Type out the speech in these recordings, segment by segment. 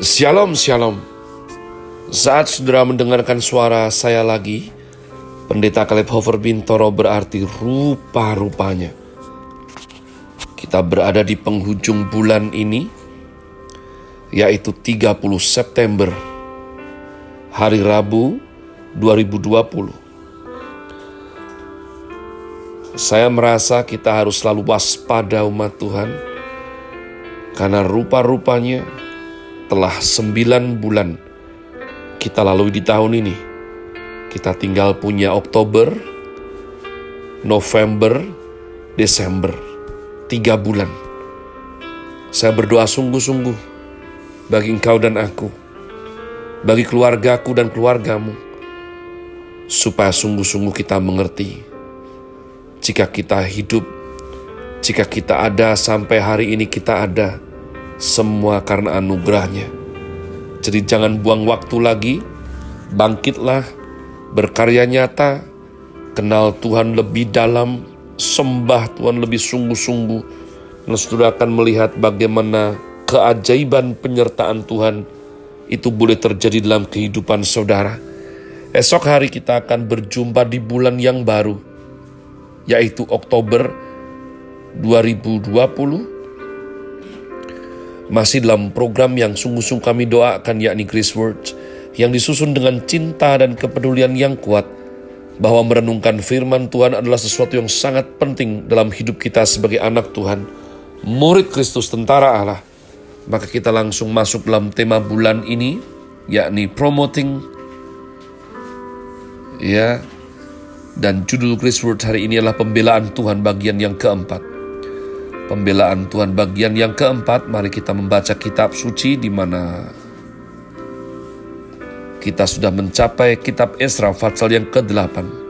Shalom, shalom. Saat saudara mendengarkan suara saya lagi, Pendeta Caleb Hofer Bintoro berarti rupa-rupanya. Kita berada di penghujung bulan ini, yaitu 30 September, hari Rabu 2020. Saya merasa kita harus selalu waspada umat Tuhan, karena rupa-rupanya telah sembilan bulan kita lalui di tahun ini. Kita tinggal punya Oktober, November, Desember. Tiga bulan. Saya berdoa sungguh-sungguh bagi engkau dan aku, bagi keluargaku dan keluargamu, supaya sungguh-sungguh kita mengerti jika kita hidup, jika kita ada sampai hari ini kita ada, semua karena anugerahnya. Jadi jangan buang waktu lagi, bangkitlah, berkarya nyata, kenal Tuhan lebih dalam, sembah Tuhan lebih sungguh-sungguh, dan saudara akan melihat bagaimana keajaiban penyertaan Tuhan itu boleh terjadi dalam kehidupan saudara. Esok hari kita akan berjumpa di bulan yang baru, yaitu Oktober 2020 masih dalam program yang sungguh-sungguh kami doakan yakni Grace Words yang disusun dengan cinta dan kepedulian yang kuat bahwa merenungkan firman Tuhan adalah sesuatu yang sangat penting dalam hidup kita sebagai anak Tuhan, murid Kristus tentara Allah. Maka kita langsung masuk dalam tema bulan ini yakni promoting ya dan judul Grace Words hari ini adalah pembelaan Tuhan bagian yang keempat pembelaan Tuhan bagian yang keempat, mari kita membaca kitab suci di mana kita sudah mencapai kitab Esra pasal yang ke-8.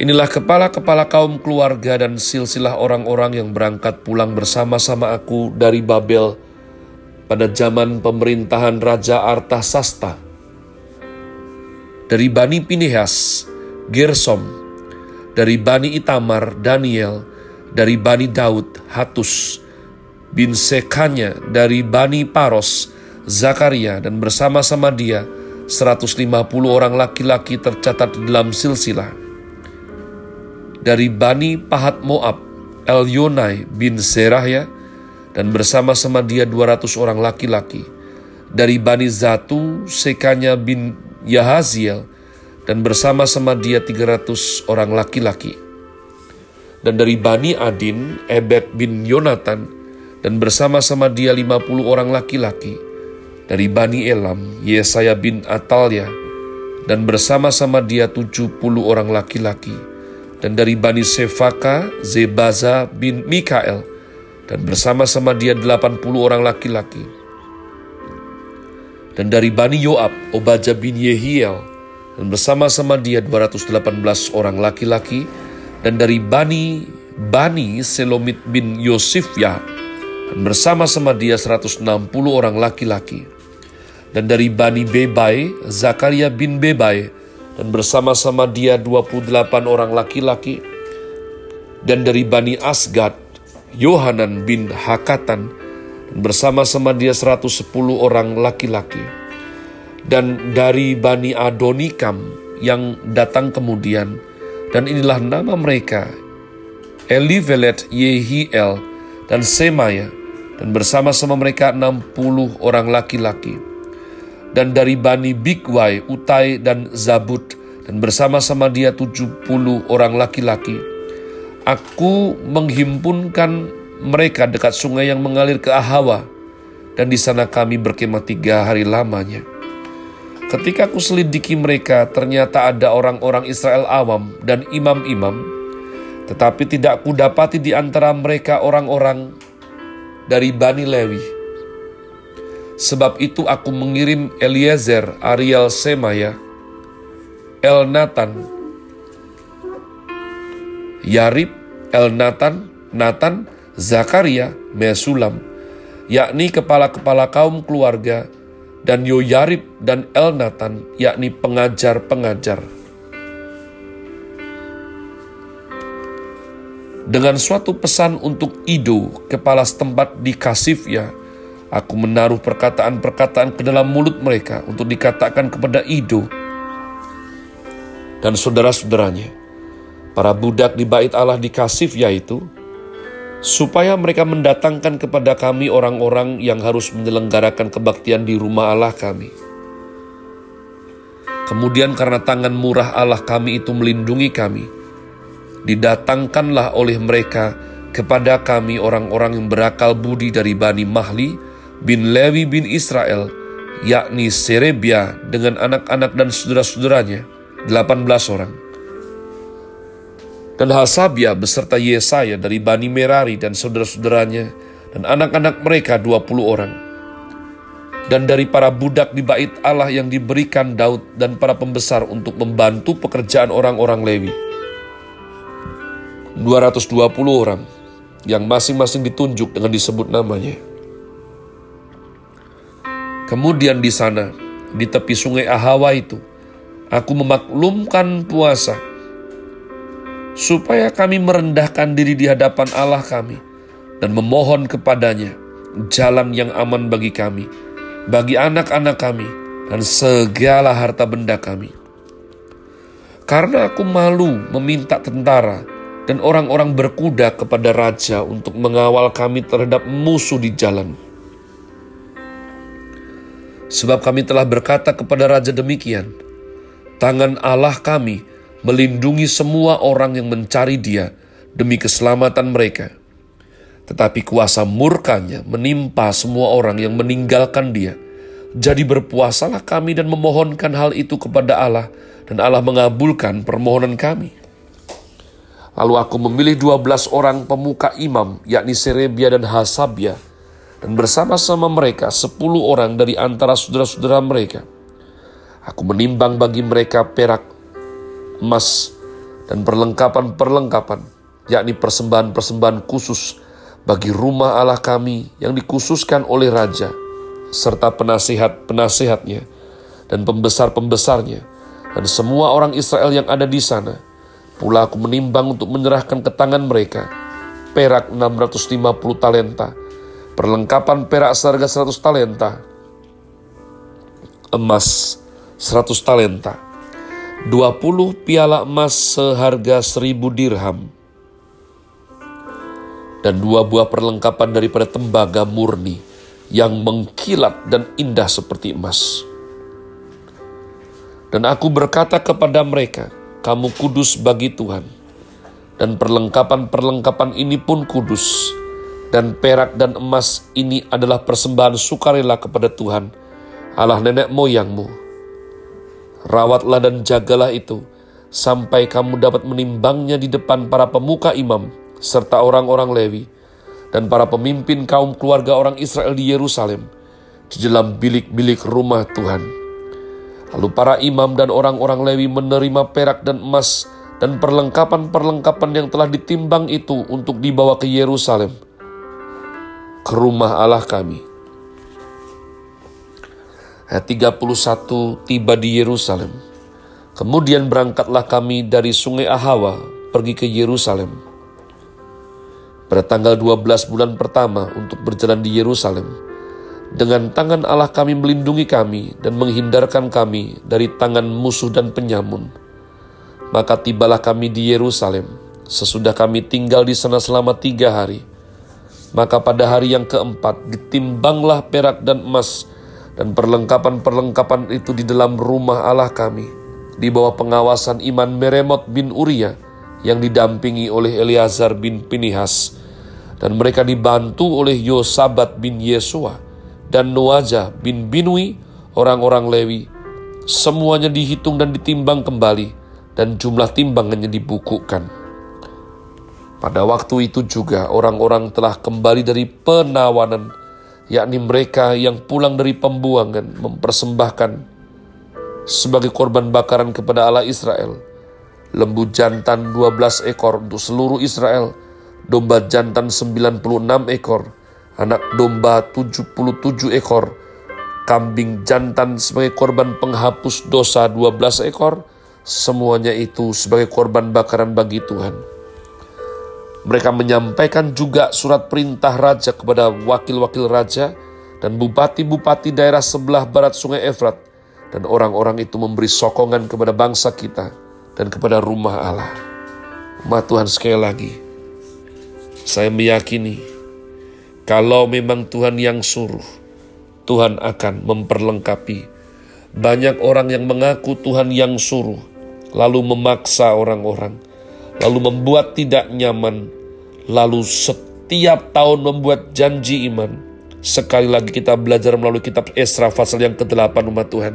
Inilah kepala-kepala kaum keluarga dan silsilah orang-orang yang berangkat pulang bersama-sama aku dari Babel pada zaman pemerintahan Raja Artasasta. Dari Bani Pinehas, Gersom, dari Bani Itamar, Daniel, dari Bani Daud, Hatus, bin Sekanya dari Bani Paros, Zakaria, dan bersama-sama dia 150 orang laki-laki tercatat dalam silsilah. Dari Bani Pahat Moab, Yonai bin Serahya, dan bersama-sama dia 200 orang laki-laki. Dari Bani Zatu, Sekanya bin Yahaziel, dan bersama-sama dia 300 orang laki-laki dan dari Bani Adin, Ebed bin Yonatan, dan bersama-sama dia 50 orang laki-laki. Dari Bani Elam, Yesaya bin Atalia, dan bersama-sama dia 70 orang laki-laki. Dan dari Bani Sefaka, Zebaza bin Mikael, dan bersama-sama dia 80 orang laki-laki. Dan dari Bani Yoab, Obaja bin Yehiel, dan bersama-sama dia 218 orang laki-laki, dan dari Bani Bani Selomit bin Yosifya dan bersama-sama dia 160 orang laki-laki. Dan dari Bani Bebai, Zakaria bin Bebai dan bersama-sama dia 28 orang laki-laki. Dan dari Bani Asgad, Yohanan bin Hakatan dan bersama-sama dia 110 orang laki-laki. Dan dari Bani Adonikam yang datang kemudian, dan inilah nama mereka, Elivelet Yehiel dan Semaya, dan bersama-sama mereka 60 orang laki-laki. Dan dari Bani Bigwai, Utai, dan Zabud, dan bersama-sama dia 70 orang laki-laki. Aku menghimpunkan mereka dekat sungai yang mengalir ke Ahawa, dan di sana kami berkemah tiga hari lamanya. Ketika aku selidiki mereka, ternyata ada orang-orang Israel awam dan imam-imam, tetapi tidak kudapati di antara mereka orang-orang dari Bani Lewi. Sebab itu aku mengirim Eliezer, Ariel Semaya, El Nathan, Yarib, El Nathan, Nathan, Zakaria, Mesulam, yakni kepala-kepala kaum keluarga, dan Yoyarib dan Elnatan, yakni pengajar-pengajar. Dengan suatu pesan untuk Ido, kepala setempat di Kasifya, Aku menaruh perkataan-perkataan ke dalam mulut mereka untuk dikatakan kepada Ido dan saudara-saudaranya, para budak di bait Allah di Kasif yaitu, supaya mereka mendatangkan kepada kami orang-orang yang harus menyelenggarakan kebaktian di rumah Allah kami. Kemudian karena tangan murah Allah kami itu melindungi kami, didatangkanlah oleh mereka kepada kami orang-orang yang berakal budi dari Bani Mahli, bin Lewi bin Israel, yakni Serebia dengan anak-anak dan saudara-saudaranya, 18 orang. Dan Hasabia beserta Yesaya dari Bani Merari dan saudara-saudaranya, dan anak-anak mereka 20 orang. Dan dari para budak di bait Allah yang diberikan Daud dan para pembesar untuk membantu pekerjaan orang-orang Lewi. 220 orang yang masing-masing ditunjuk dengan disebut namanya. Kemudian di sana, di tepi sungai Ahawa itu, aku memaklumkan puasa, supaya kami merendahkan diri di hadapan Allah kami dan memohon kepadanya jalan yang aman bagi kami, bagi anak-anak kami, dan segala harta benda kami. Karena aku malu meminta tentara dan orang-orang berkuda kepada raja untuk mengawal kami terhadap musuh di jalan Sebab kami telah berkata kepada raja demikian, tangan Allah kami melindungi semua orang yang mencari dia demi keselamatan mereka. Tetapi kuasa murkanya menimpa semua orang yang meninggalkan dia. Jadi berpuasalah kami dan memohonkan hal itu kepada Allah, dan Allah mengabulkan permohonan kami. Lalu aku memilih dua belas orang pemuka imam, yakni Serebia dan Hasabia, dan bersama-sama mereka sepuluh orang dari antara saudara-saudara mereka. Aku menimbang bagi mereka perak, emas, dan perlengkapan-perlengkapan, yakni persembahan-persembahan khusus bagi rumah Allah kami yang dikhususkan oleh Raja, serta penasihat-penasihatnya, dan pembesar-pembesarnya, dan semua orang Israel yang ada di sana. Pula aku menimbang untuk menyerahkan ke tangan mereka perak 650 talenta, perlengkapan perak seharga 100 talenta, emas 100 talenta, 20 piala emas seharga 1000 dirham, dan dua buah perlengkapan daripada tembaga murni yang mengkilat dan indah seperti emas. Dan aku berkata kepada mereka, kamu kudus bagi Tuhan, dan perlengkapan-perlengkapan ini pun kudus, dan perak dan emas ini adalah persembahan sukarela kepada Tuhan, Allah nenek moyangmu. Rawatlah dan jagalah itu, sampai kamu dapat menimbangnya di depan para pemuka imam, serta orang-orang Lewi, dan para pemimpin kaum keluarga orang Israel di Yerusalem, di dalam bilik-bilik rumah Tuhan. Lalu para imam dan orang-orang Lewi menerima perak dan emas dan perlengkapan-perlengkapan yang telah ditimbang itu untuk dibawa ke Yerusalem ke rumah Allah kami. Ayat 31 tiba di Yerusalem. Kemudian berangkatlah kami dari sungai Ahawa pergi ke Yerusalem. Pada tanggal 12 bulan pertama untuk berjalan di Yerusalem, dengan tangan Allah kami melindungi kami dan menghindarkan kami dari tangan musuh dan penyamun. Maka tibalah kami di Yerusalem, sesudah kami tinggal di sana selama tiga hari maka pada hari yang keempat ditimbanglah perak dan emas dan perlengkapan-perlengkapan itu di dalam rumah Allah kami di bawah pengawasan Iman Meremot bin Uria yang didampingi oleh Eleazar bin Pinihas dan mereka dibantu oleh Yosabat bin Yesua dan Noaja bin Binui orang-orang Lewi semuanya dihitung dan ditimbang kembali dan jumlah timbangannya dibukukan. Pada waktu itu juga orang-orang telah kembali dari penawanan, yakni mereka yang pulang dari pembuangan mempersembahkan sebagai korban bakaran kepada Allah Israel. Lembu jantan 12 ekor untuk seluruh Israel, domba jantan 96 ekor, anak domba 77 ekor, kambing jantan sebagai korban penghapus dosa 12 ekor, semuanya itu sebagai korban bakaran bagi Tuhan. Mereka menyampaikan juga surat perintah raja kepada wakil-wakil raja dan bupati-bupati daerah sebelah barat sungai Efrat, dan orang-orang itu memberi sokongan kepada bangsa kita dan kepada rumah Allah. Umat Tuhan sekali lagi, saya meyakini kalau memang Tuhan yang suruh, Tuhan akan memperlengkapi. Banyak orang yang mengaku Tuhan yang suruh, lalu memaksa orang-orang, lalu membuat tidak nyaman, lalu setiap tahun membuat janji iman, Sekali lagi kita belajar melalui kitab Esra pasal yang ke-8 umat Tuhan.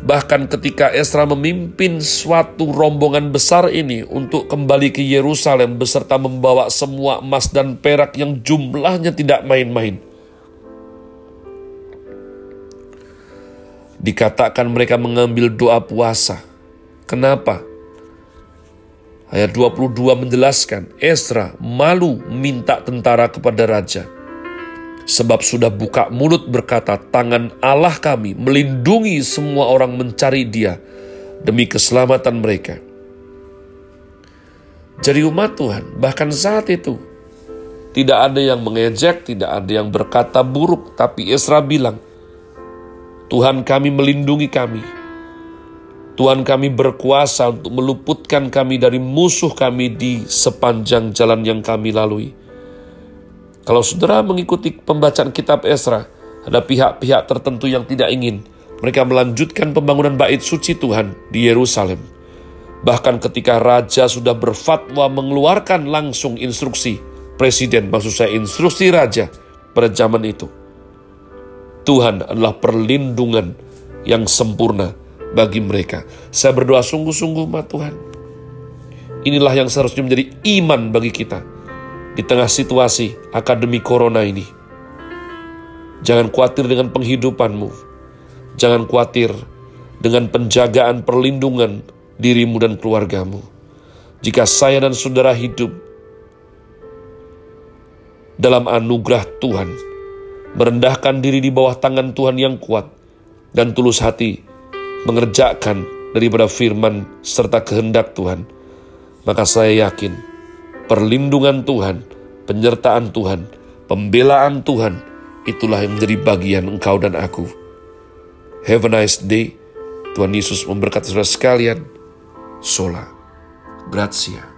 Bahkan ketika Esra memimpin suatu rombongan besar ini untuk kembali ke Yerusalem beserta membawa semua emas dan perak yang jumlahnya tidak main-main. Dikatakan mereka mengambil doa puasa. Kenapa? Ayat 22 menjelaskan, Esra malu minta tentara kepada raja sebab sudah buka mulut berkata, "Tangan Allah kami melindungi semua orang mencari Dia demi keselamatan mereka." Jadi, umat Tuhan, bahkan saat itu tidak ada yang mengejek, tidak ada yang berkata buruk, tapi Esra bilang, "Tuhan kami melindungi kami." Tuhan kami berkuasa untuk meluputkan kami dari musuh kami di sepanjang jalan yang kami lalui. Kalau saudara mengikuti pembacaan kitab Esra, ada pihak-pihak tertentu yang tidak ingin. Mereka melanjutkan pembangunan bait suci Tuhan di Yerusalem. Bahkan ketika raja sudah berfatwa mengeluarkan langsung instruksi presiden, maksud saya instruksi raja pada zaman itu. Tuhan adalah perlindungan yang sempurna bagi mereka. Saya berdoa sungguh-sungguh, Ma Tuhan. Inilah yang seharusnya menjadi iman bagi kita di tengah situasi akademi corona ini. Jangan khawatir dengan penghidupanmu. Jangan khawatir dengan penjagaan perlindungan dirimu dan keluargamu. Jika saya dan saudara hidup dalam anugerah Tuhan, merendahkan diri di bawah tangan Tuhan yang kuat, dan tulus hati mengerjakan daripada firman serta kehendak Tuhan, maka saya yakin perlindungan Tuhan, penyertaan Tuhan, pembelaan Tuhan, itulah yang menjadi bagian engkau dan aku. Have a nice day. Tuhan Yesus memberkati saudara sekalian. Sola. Grazie.